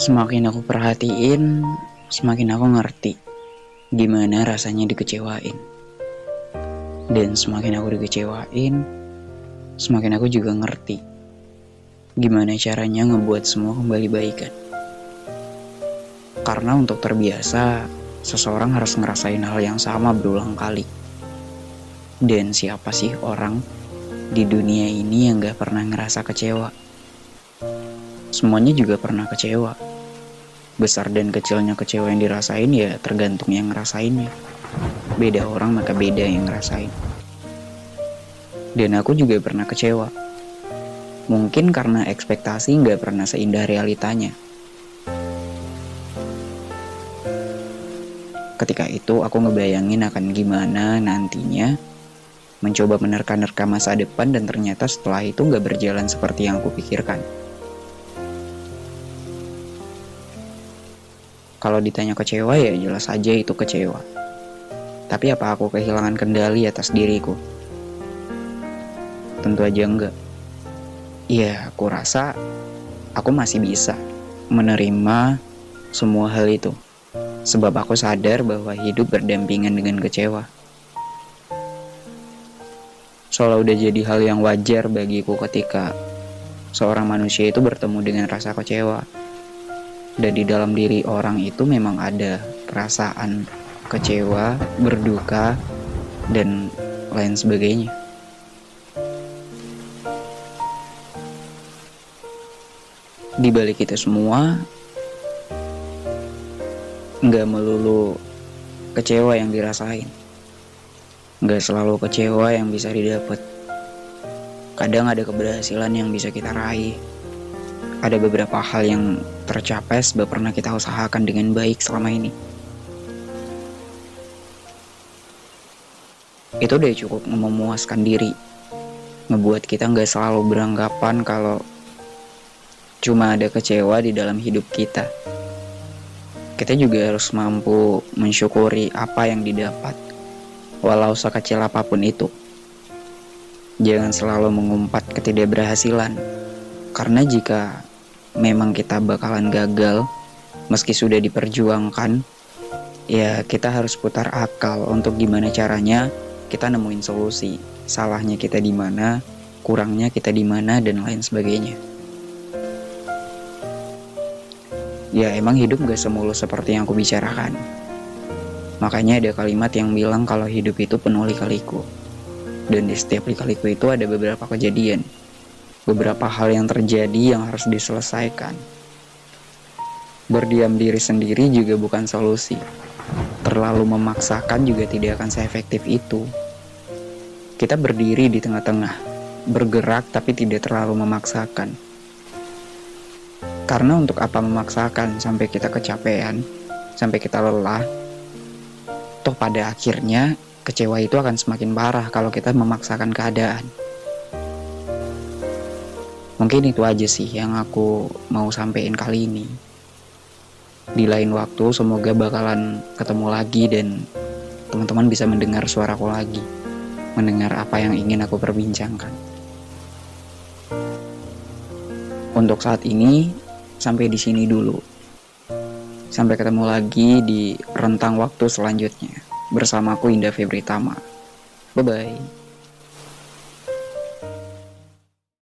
Semakin aku perhatiin, semakin aku ngerti gimana rasanya dikecewain. Dan semakin aku dikecewain, semakin aku juga ngerti gimana caranya ngebuat semua kembali baikan. Karena untuk terbiasa, seseorang harus ngerasain hal yang sama berulang kali. Dan siapa sih orang di dunia ini yang gak pernah ngerasa kecewa? Semuanya juga pernah kecewa. Besar dan kecilnya kecewa yang dirasain ya tergantung yang ngerasainnya. Beda orang maka beda yang ngerasain. Dan aku juga pernah kecewa. Mungkin karena ekspektasi nggak pernah seindah realitanya. Ketika itu aku ngebayangin akan gimana nantinya mencoba menerka-nerka masa depan dan ternyata setelah itu nggak berjalan seperti yang aku pikirkan. Kalau ditanya kecewa ya jelas saja itu kecewa. Tapi apa aku kehilangan kendali atas diriku? Tentu aja enggak. Ya, aku rasa aku masih bisa menerima semua hal itu. Sebab aku sadar bahwa hidup berdampingan dengan kecewa. Soalnya udah jadi hal yang wajar bagiku ketika seorang manusia itu bertemu dengan rasa kecewa dan di dalam diri orang itu memang ada perasaan kecewa, berduka, dan lain sebagainya. Di balik itu semua, nggak melulu kecewa yang dirasain. Nggak selalu kecewa yang bisa didapat. Kadang ada keberhasilan yang bisa kita raih, ada beberapa hal yang tercapai sebab pernah kita usahakan dengan baik selama ini. Itu udah cukup memuaskan diri, ngebuat kita nggak selalu beranggapan kalau cuma ada kecewa di dalam hidup kita. Kita juga harus mampu mensyukuri apa yang didapat, walau sekecil apa pun itu. Jangan selalu mengumpat ketidakberhasilan, karena jika memang kita bakalan gagal meski sudah diperjuangkan ya kita harus putar akal untuk gimana caranya kita nemuin solusi salahnya kita di mana kurangnya kita di mana dan lain sebagainya ya emang hidup gak semulus seperti yang aku bicarakan makanya ada kalimat yang bilang kalau hidup itu penuh lika-liku dan di setiap lika-liku itu ada beberapa kejadian beberapa hal yang terjadi yang harus diselesaikan. Berdiam diri sendiri juga bukan solusi. Terlalu memaksakan juga tidak akan seefektif itu. Kita berdiri di tengah-tengah, bergerak tapi tidak terlalu memaksakan. Karena untuk apa memaksakan sampai kita kecapean, sampai kita lelah, toh pada akhirnya kecewa itu akan semakin parah kalau kita memaksakan keadaan. Mungkin itu aja sih yang aku mau sampein kali ini. Di lain waktu semoga bakalan ketemu lagi dan teman-teman bisa mendengar suaraku lagi. Mendengar apa yang ingin aku perbincangkan. Untuk saat ini sampai di sini dulu. Sampai ketemu lagi di rentang waktu selanjutnya bersamaku Indah Febri Tama. Bye bye.